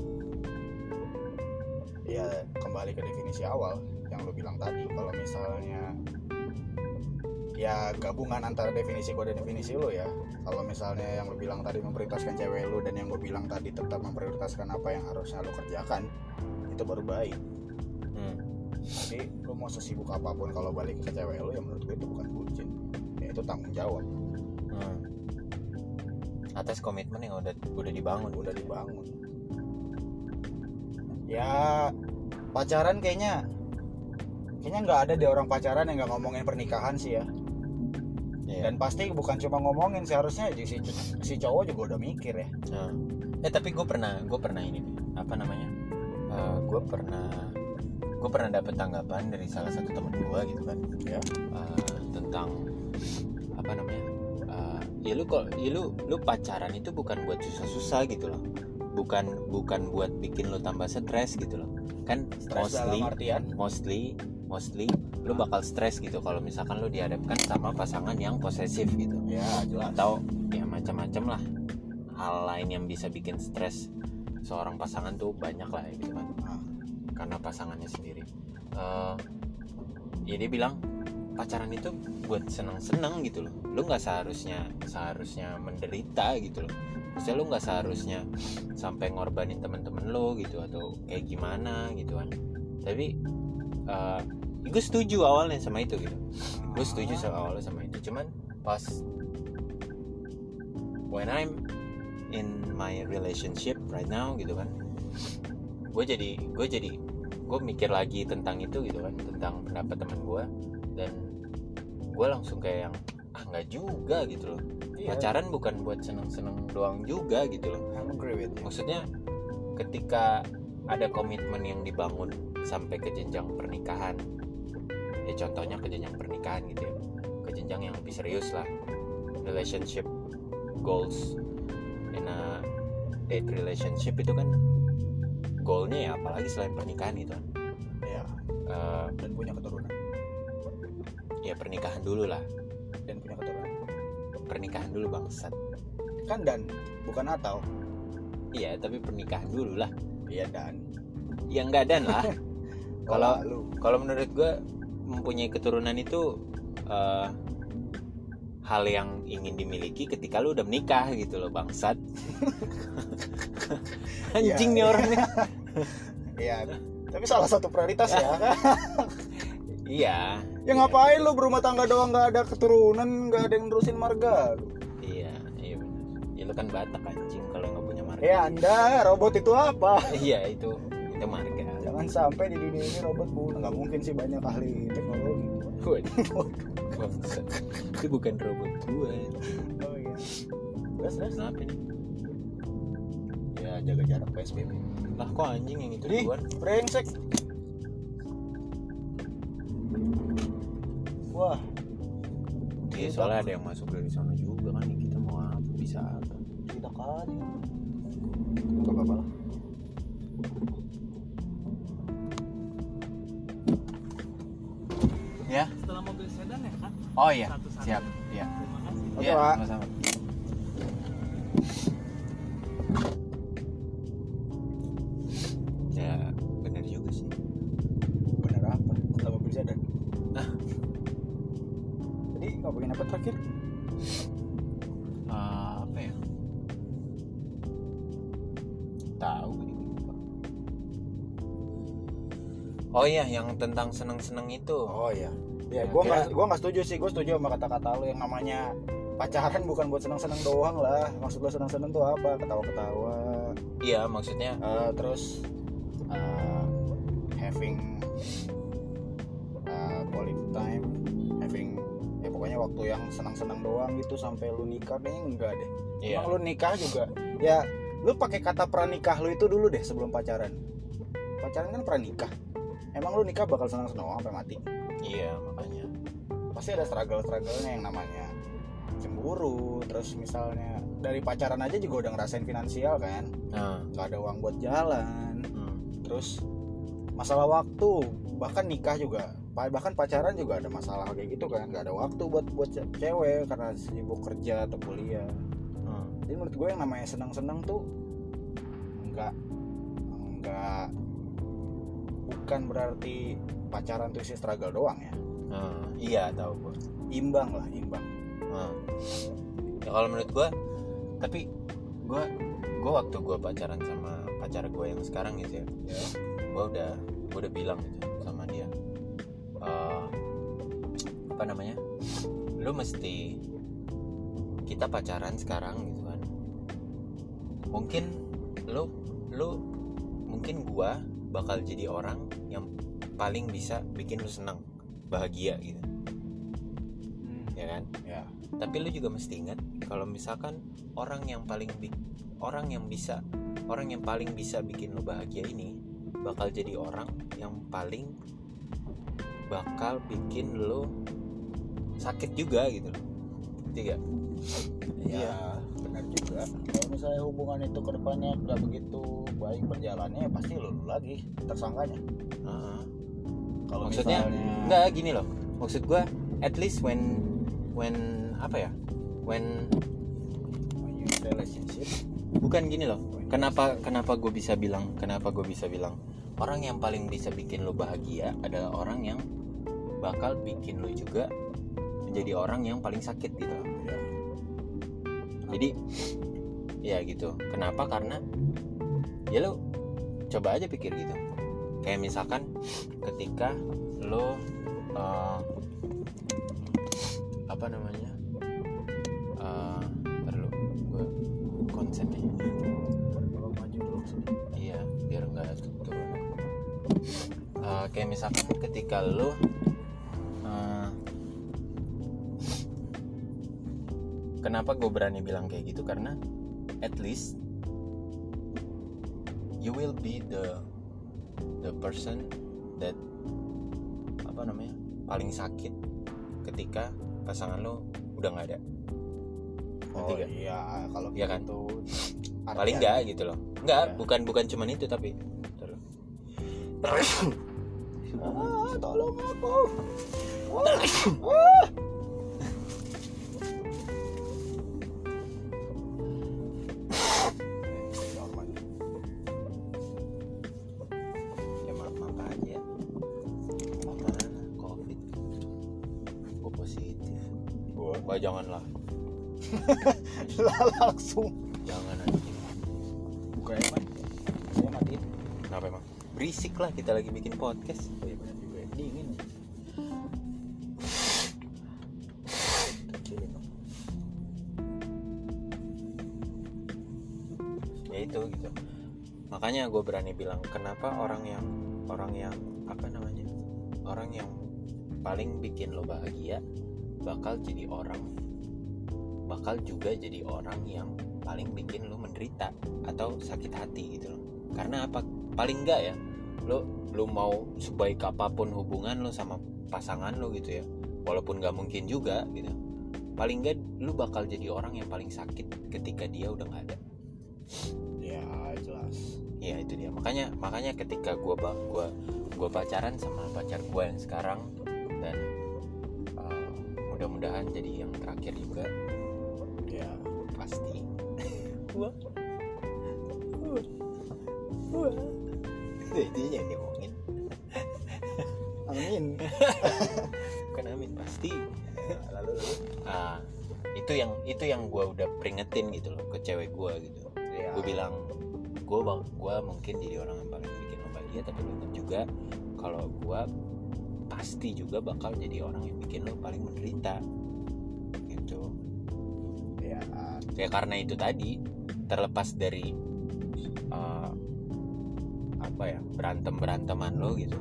ya kembali ke definisi awal yang lo bilang tadi. Kalau misalnya ya gabungan antara definisi gue dan definisi lo ya. Kalau misalnya yang lo bilang tadi memprioritaskan cewek lo dan yang gue bilang tadi tetap memprioritaskan apa yang harusnya lo kerjakan itu baru baik. Hmm. tapi lo mau sesibuk apa pun kalau balik ke cewek lo ya menurut gue itu bukan bucin. Ya itu tanggung jawab. Hmm. atas komitmen yang udah udah dibangun. Udah dibangun. Ya pacaran kayaknya kayaknya nggak ada deh orang pacaran yang nggak ngomongin pernikahan sih ya Iya. dan pasti bukan cuma ngomongin seharusnya si, si cowok juga udah mikir ya Nah. eh tapi gue pernah gue pernah ini nih, apa namanya gue pernah gue pernah dapet tanggapan dari salah satu temen gue gitu kan Ya. Eh, tentang apa namanya Eh, ya lu kok ya lu lu pacaran itu bukan buat susah-susah gitu loh bukan bukan buat bikin lu tambah stres gitu loh kan mostly mostly mostly lu bakal stres gitu kalau misalkan lu dihadapkan sama pasangan yang posesif gitu. Ya jelas. Atau ya macam-macam lah. Hal lain yang bisa bikin stres seorang pasangan tuh banyak lah gitu kan. Nah, karena pasangannya sendiri. Eh, ya dia bilang pacaran itu buat seneng-seneng gitu loh. Lu nggak seharusnya seharusnya menderita gitu loh. Maksudnya lu nggak seharusnya sampai ngorbanin temen-temen lo gitu atau kayak gimana gitu kan. Tapi eh, gue setuju awalnya sama itu gitu. Gue setuju sama awalnya sama itu. Cuman pas when I'm in my relationship right now gitu kan gue jadi gue jadi gue mikir lagi tentang itu gitu kan tentang pendapat teman gue dan gue langsung kayak yang ah nggak juga gitu loh. Iya, pacaran bukan buat seneng-seneng doang juga gitu loh. Maksudnya ketika ada komitmen yang dibangun sampai ke jenjang pernikahan ya contohnya ke jenjang pernikahan gitu ya. Ke jenjang yang lebih serius lah. Relationship goals. In a date relationship itu kan goalnya ya apalagi selain pernikahan itu kan ya Eh, dan punya keturunan. ya pernikahan dulu lah. Dan punya keturunan. Pernikahan dulu bangsat. Kan dan bukan atau. Iya tapi pernikahan dulu lah. Iya dan. Ya enggak dan lah. Kalau- kalau menurut gue mempunyai keturunan itu eh, hal yang ingin dimiliki ketika lu udah menikah gitu loh bangsat anjing nih Iya, iya. orangnya Iya, tapi salah satu prioritas ya. iya ya ngapain lu berumah tangga doang nggak ada keturunan, nggak ada yang nerusin marga. lu? iya iya ya lu kan batak anjing kalau nggak punya marga Ya anda, robot itu apa? iya itu sampai di dunia ini robot punah. Nggak mungkin sih banyak ahli teknologi. Itu bukan robot gue Oh iya. Terus terus. kenapa nih Ya jaga jarak PSBB. lah kok anjing yang itu Ih, duluan brengsek. Wah, Iya soalnya ada yang masuk dari sana juga kan kita mau apa bisa apa tidak kali. Gak apa-apa lah. Ya setelah mobil sedan ya kan oh iya siap iya terima kasih Oke, Iya, Pak. sama-sama. ya benar juga sih Bener apa? Setelah mobil sedan. Ah. Jadi ngomongin apa terakhir? Eh, apa ya tahu oh iya yang tentang seneng-seneng itu Oh iya. Ya, Ya, gua kira- nggak gua nggak setuju sih. Gua setuju sama kata-kata lu yang namanya pacaran bukan buat senang-senang doang lah. Maksud lu senang-senang tuh apa? Ketawa-ketawa, iya maksudnya Eh, terus eh, having eh, quality time having ya pokoknya waktu yang senang-senang doang gitu sampai lu nikah kayaknya enggak deh iya Emang lu nikah juga ya lu pakai kata pranikah lu itu dulu deh sebelum pacaran pacaran kan pranikah emang lu nikah bakal senang-senang doang sampai mati? Iya makanya. Pasti ada struggle-strugglenya yang namanya cemburu terus misalnya dari pacaran aja juga udah ngerasain finansial kan? Nah. Nggak ada uang buat jalan. Hmm, terus masalah waktu bahkan nikah juga. Bahkan pacaran juga ada masalah kayak gitu kan? Nggak ada waktu buat buat ce- cewek karena sibuk kerja atau kuliah. Hmm. jadi menurut gue yang namanya senang-senang tuh nggak nggak bukan berarti pacaran tuh isi struggle doang ya? Nah, iya tahu gue imbang lah imbang. Nah. ya kalau menurut gue tapi gue gue waktu gue pacaran sama pacar gue yang sekarang gitu ya ya gue udah gue udah bilang gitu sama dia Eh, apa namanya lu mesti kita pacaran sekarang gitu kan. Mungkin lu lu mungkin gua bakal jadi orang yang paling bisa bikin lu senang bahagia gitu. Ya kan? Ya. Tapi lu juga mesti ingat kalau misalkan orang yang paling bi- orang yang bisa orang yang paling bisa bikin lu bahagia ini bakal jadi orang yang paling bakal bikin lu sakit juga gitu. Loh tiga Iya, benar juga. Kalau misalnya hubungan itu ke depannya nggak begitu baik berjalannya, ya pasti lu lagi tersangkanya. Kalau Maksudnya, misalnya, nggak gini loh maksud gua at least when when apa ya when when you in relationship, bukan gini loh kenapa kenapa gue bisa bilang kenapa gue bisa bilang orang yang paling bisa bikin lo bahagia adalah orang yang bakal bikin lo juga menjadi orang yang paling sakit gitu loh. Jadi ya gitu kenapa karena ya lo coba aja pikir gitu kayak misalkan ketika lo eh, apa namanya eh perlu gue maju dulu sini. Iya, biar nggak turun. Eh, kayak misalkan ketika lo kenapa gue berani bilang kayak gitu karena at least you will be the the person that apa namanya paling sakit ketika pasangan lo udah nggak ada Oh nggak? iya, kalau Iya kan? gitu paling artian- nggak gitu loh nggak Iya. bukan bukan cuman itu tapi loh. Ah, tolong aku. ya janganlah Lah langsung jangan anjing buka emang. Saya matiin. kenapa emang berisik lah kita lagi bikin podcast Oh iya benar juga. ya. Dingin. Dong. ya itu gitu makanya gue berani bilang kenapa orang yang orang yang apa namanya orang yang paling bikin lo bahagia bakal jadi orang bakal juga jadi orang yang paling bikin lo menderita atau sakit hati gitu loh. Karena apa? Paling enggak ya lo lo mau sebaik apa pun hubungan lo sama pasangan lo gitu ya walaupun nggak mungkin juga gitu paling enggak lo bakal jadi orang yang paling sakit ketika dia udah nggak ada. Ya jelas. Iya itu dia. Makanya makanya ketika gue gua gua pacaran sama pacar gue yang sekarang mudah-mudahan jadi yang terakhir juga Ya. pasti Wah. itu yang diomongin Amin. bukan amin pasti Ya, lalu lalu. ah itu yang itu yang gue udah peringetin gitu loh ke cewek gue gitu Ya. gue bilang gue bang gue mungkin jadi orang yang paling bikin bahagia tapi lu juga kalau gue pasti juga bakal jadi orang yang bikin lo paling menderita. Gitu. Ya. ya karena itu tadi terlepas dari uh, apa ya berantem beranteman lo gitu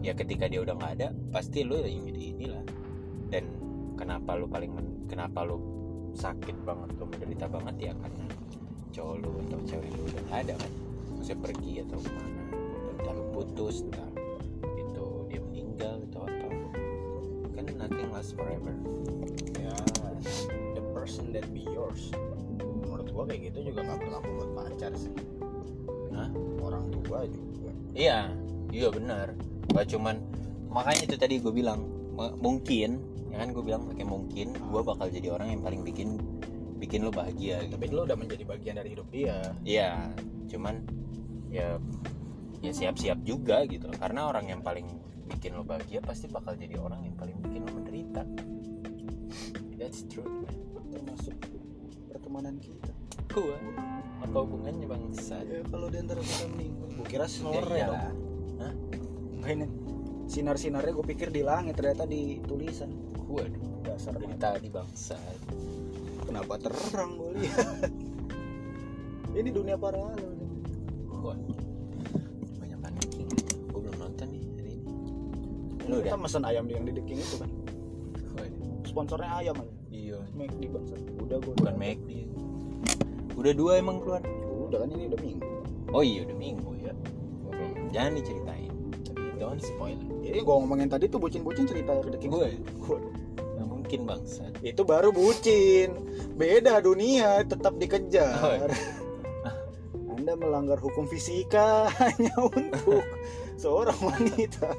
ya ketika dia udah nggak ada pasti lo yang jadi inilah. Dan kenapa lo paling men- kenapa lo sakit banget lo menderita banget ya karena cowok lo atau cewek lo udah nggak ada kan. Maksudnya pergi atau ke mana entah lo putus entah forever ya the person that be yours menurut gua kayak gitu juga nggak berlaku buat pacar sih Hah? orang tua juga Iya, iya benar. Gak cuman makanya itu tadi gue bilang mungkin, ya kan gue bilang pakai mungkin gue bakal jadi orang yang paling bikin bikin lo bahagia gitu. tapi lo udah menjadi bagian dari hidup dia Iya, cuman ya ya siap-siap juga gitu. Karena orang yang paling bikin lo bahagia pasti bakal jadi orang yang paling bikin lo menderita. That's true. termasuk pertemanan kita Gua apa hubungannya bangsa? ya kalau di antara kita meninggal gua kira Ya sore iyalah. dong Hah? Enggak ini sinar-sinarnya gue pikir di langit ternyata di tulisan Waduh, dasar dari tadi bangsa. kenapa terang gue lihat ini dunia paralel nih. Ini Lu kita mesen ayam yang di The King itu kan Waduh, sponsornya ayam aja Iya, make di bangsa udah gue bukan McD. Udah dua emang keluar. udah kan ini udah minggu Oh iya, udah minggu ya. Jangan diceritain. Don't spoil. Jadi gue ngomongin tadi tuh bucin-bucin cerita The King Gue, nggak mungkin bangsa. itu baru bucin beda dunia tetap dikejar Oh, iya. anda melanggar hukum fisika hanya untuk seorang wanita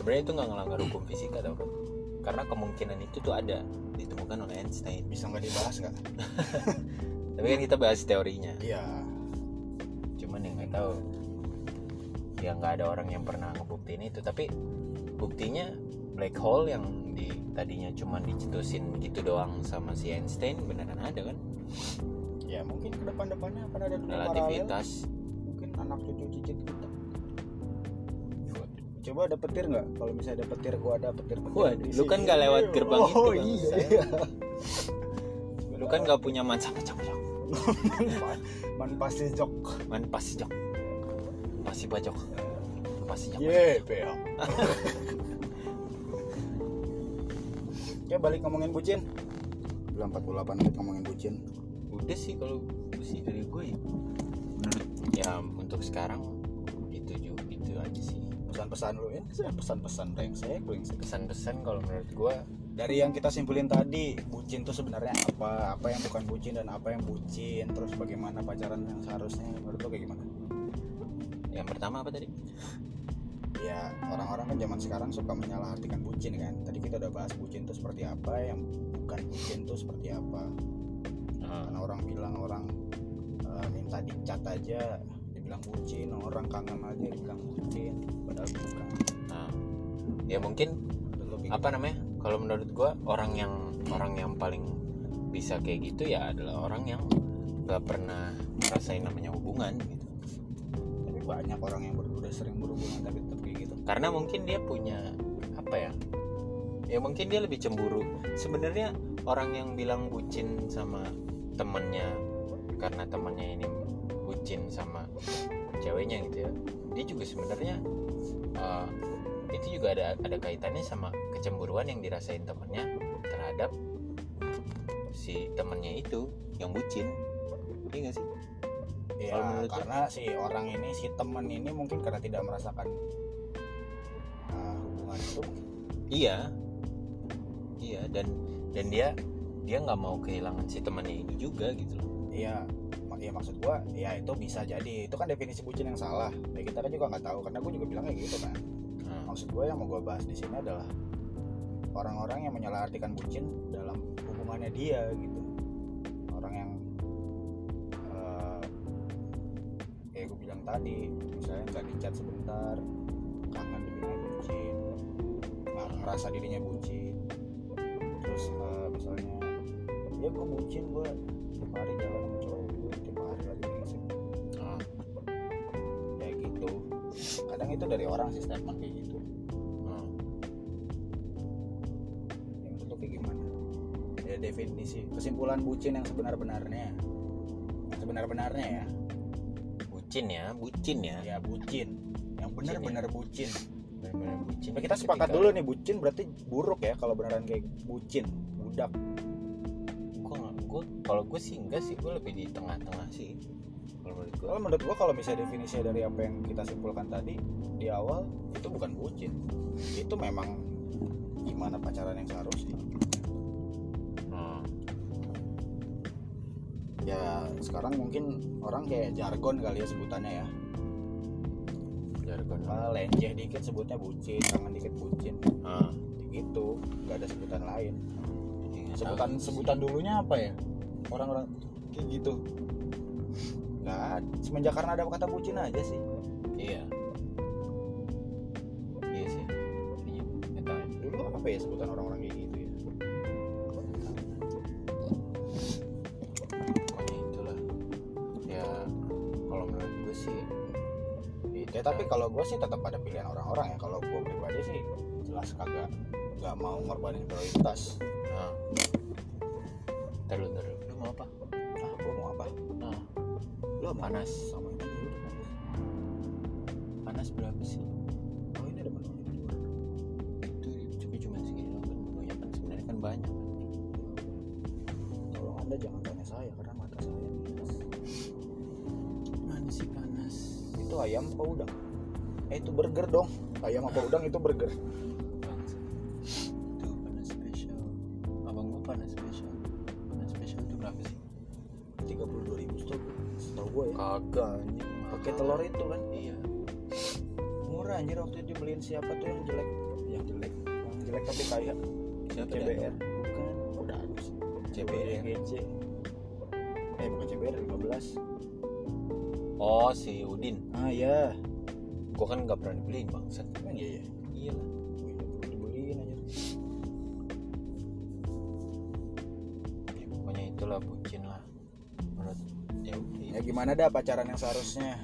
Sebenarnya itu nggak ngelanggar hukum fisika tau kan? Karena kemungkinan itu tuh ada ditemukan oleh Einstein. bisa nggak dibahas nggak? Tapi kan kita bahas teorinya. iya. Cuman yang nggak tahu. Ya nggak ada orang yang pernah ngebuktiin itu. Tapi buktinya black hole yang di tadinya cuma dicetusin gitu doang sama si Einstein beneran ada kan? Ya mungkin ke depan depannya akan ada paralel relativitas. mungkin anak cucu cicit kita coba ada petir nggak? Kalau misalnya ada petir gua ada petir petir Wah, lu kan nggak lewat gerbang oh, itu, Bang. iya. Lu kan nggak punya man sama cok cok man pasti jok. Man pasti jok pasti bajok pasti jok. Ye beok ya balik ngomongin bucin. Udah 48 menit ngomongin bucin. Udah sih kalau sih dari gue ya. Menurut ya untuk sekarang itu juga itu aja sih pesan-pesan lu ya pesan-pesan brengsek brengsek. Pesan-pesan kalau menurut gue dari yang kita simpulin tadi bucin tuh sebenarnya apa? Apa yang bukan bucin dan apa yang bucin? Terus bagaimana pacaran yang seharusnya? Menurut lo kayak gimana? Yang pertama apa tadi? Ya orang-orang kan zaman sekarang suka menyalahartikan bucin kan. Tadi kita udah bahas bucin tuh seperti apa yang bukan bucin tuh seperti apa. Ah, karena orang bilang orang eh, minta dicat aja dibilang bucin orang kangen aja dibilang bucin padahal bukan. Nah, ya mungkin apa namanya? Kalau menurut gua orang yang orang yang paling bisa kayak gitu ya adalah orang yang gak pernah ngerasain namanya hubungan gitu. Tapi banyak orang yang udah sering berhubungan tapi tetap kayak gitu. Karena mungkin dia punya apa ya? Ya mungkin dia lebih cemburu. Sebenarnya orang yang bilang bucin sama temennya karena temennya ini bucin sama ceweknya gitu ya. Dia juga sebenarnya uh, itu juga ada ada kaitannya sama kecemburuan yang dirasain temennya terhadap si temennya itu yang bucin. Iya gak sih? Ya Kalau menurut lo? karena si orang ini si teman ini mungkin karena tidak merasakan uh, hubungan itu. Iya. Iya dan dan dia dia nggak mau kehilangan si temannya ini juga gitu loh. Iya, ya maksud gua ya itu bisa jadi itu kan definisi bucin yang salah. Ya kita kan juga nggak tahu karena gua juga bilang kayak gitu kan. Nah, Maksud gua yang mau gua bahas di sini adalah orang-orang yang menyalahartikan bucin dalam hubungannya dia gitu. Orang yang eh kayak gue bilang tadi, misalnya nggak dicat sebentar, kangen dibilang bucin, ngerasa dirinya bucin, terus eh, misalnya ya gue bucin gue tiap hari jalan sama cowok itu dari orang sih statement kayak gitu. Nah. yang itu kayak gimana? Definisi. Kesimpulan bucin yang sebenar-benarnya. Sebenar-benarnya ya. Bucin ya bucin ya. Ya bucin. Yang benar-benar bucin benar-benar bucin. Tapi kita sepakat Ketika- dulu nih bucin berarti buruk ya kalau beneran kayak bucin budak. Gua kalau gue sih enggak sih gue lebih di tengah-tengah sih menurut gue kalau menurut gua kalau misalnya definisinya dari apa yang kita simpulkan tadi di awal itu bukan bucin. Itu memang gimana pacaran yang seharusnya. Hmm. ya sekarang mungkin orang kayak jargon kali ya sebutannya ya. Jargon. Ah, lenjeh dikit sebutnya bucin tangan dikit bucin. Ah gitu nggak ada sebutan lain. Nggak sebutan sebutan dulunya apa ya? Orang-orang kayak gitu nggak ada. semenjak karena ada kata bucin aja sih. Iya. Iya sih. Iya dulu apa ya sebutan orang-orang kayak gitu ya? Pokoknya itulah. Ya kalau menurut gue sih itu ya tapi kalau gue sih tetap ada pilihan orang-orang ya. Kalau gue pribadi sih jelas kagak nggak mau ngorbanin prioritas. Nah. Panas. sama udah panas. Panas berapa sih? oh ini ada menunya di luar Itu cuma cuma segini loh kan banyak kan sebenarnya kan banyak. tolong anda jangan tanya saya karena mata saya minus Mana sih panas? itu ayam apa udang eh itu burger dong ayam apa udang itu burger gue ya. Kagak anjing. pakai telur itu kan? Iya. murah anjir waktu itu beliin siapa tuh yang jelek? Yang jelek. Yang jelek tapi kaya. Siapa CBR. bukan. Udah habis. CBR. GC eh bukan CBR 15 Oh si Udin. ah ya Gua kan nggak pernah dibeliin bangsat. kan iya ya Iya lah. Wih, dibeliin aja Ya, pokoknya itulah bucin gimana dah pacaran yang seharusnya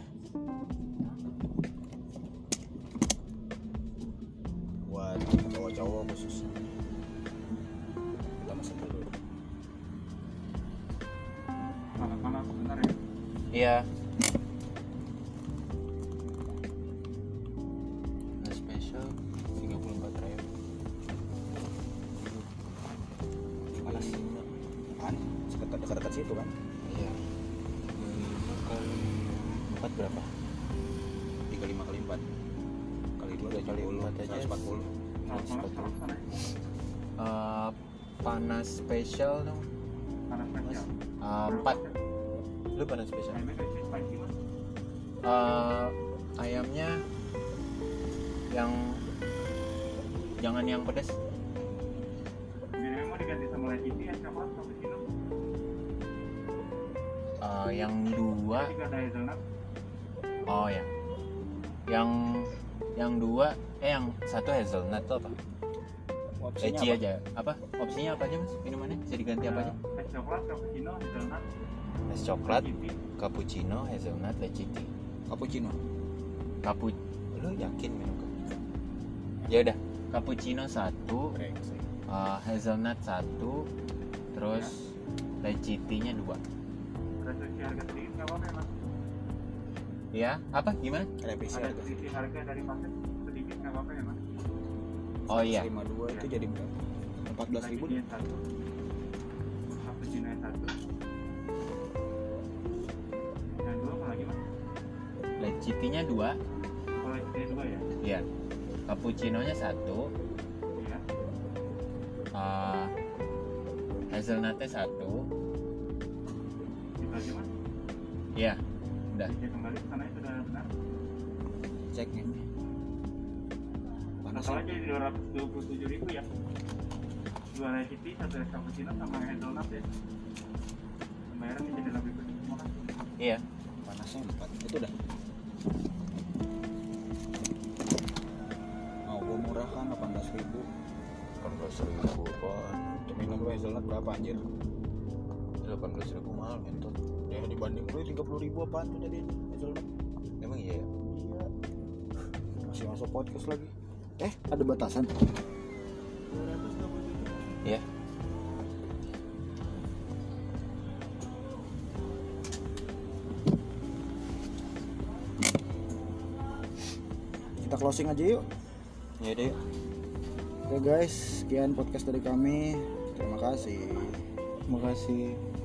tuh apa? opsinya Leci apa? aja. Apa? Opsinya apa aja, Mas? Minumannya bisa diganti apa aja? Ada es coklat cappuccino hazelnut Es coklat, cappuccino, hazelnut, leci tea. cappuccino Kapu Lu yakin minum cappuccino? Ya udah, cappuccino satu, brengsek eh, hazelnut satu, terus leci tea-nya dua. harga sedikit nggak apa-apa ya mas Ya, apa? Gimana? revisi ada harga harga dari paket sedikit nggak apa-apa ya mas Oh iya. 52 itu jadi berapa 14 ribu yang satu cappuccino yang satu dua apa lagi mas dua, leciti dua ya ya. Cappuccino-nya satu, iya eh, hazelnutnya satu, itu mas ya. Udah. Cek kembali ke sana sudah benar cek nih panas Total aja di 227 ribu ya. Dua leciti, satu es cappuccino sama hazelnut ya. Pembayaran jadi lebih kasih Iya. panasnya 4 itu dah. Mau gua murah kan 18 ribu. 18 ribu apaan? untuk minum lu hazelnut berapa anjir? 18 ribu mahal mentot ya dibanding lu 30 ribu apaan tuh jadi hazelnut? Emang iya ya? iya. Masih masuk podcast lagi ada batasan? Ya kita closing aja yuk. Ya deh. Oke guys. Sekian podcast dari kami. Terima kasih. Terima kasih.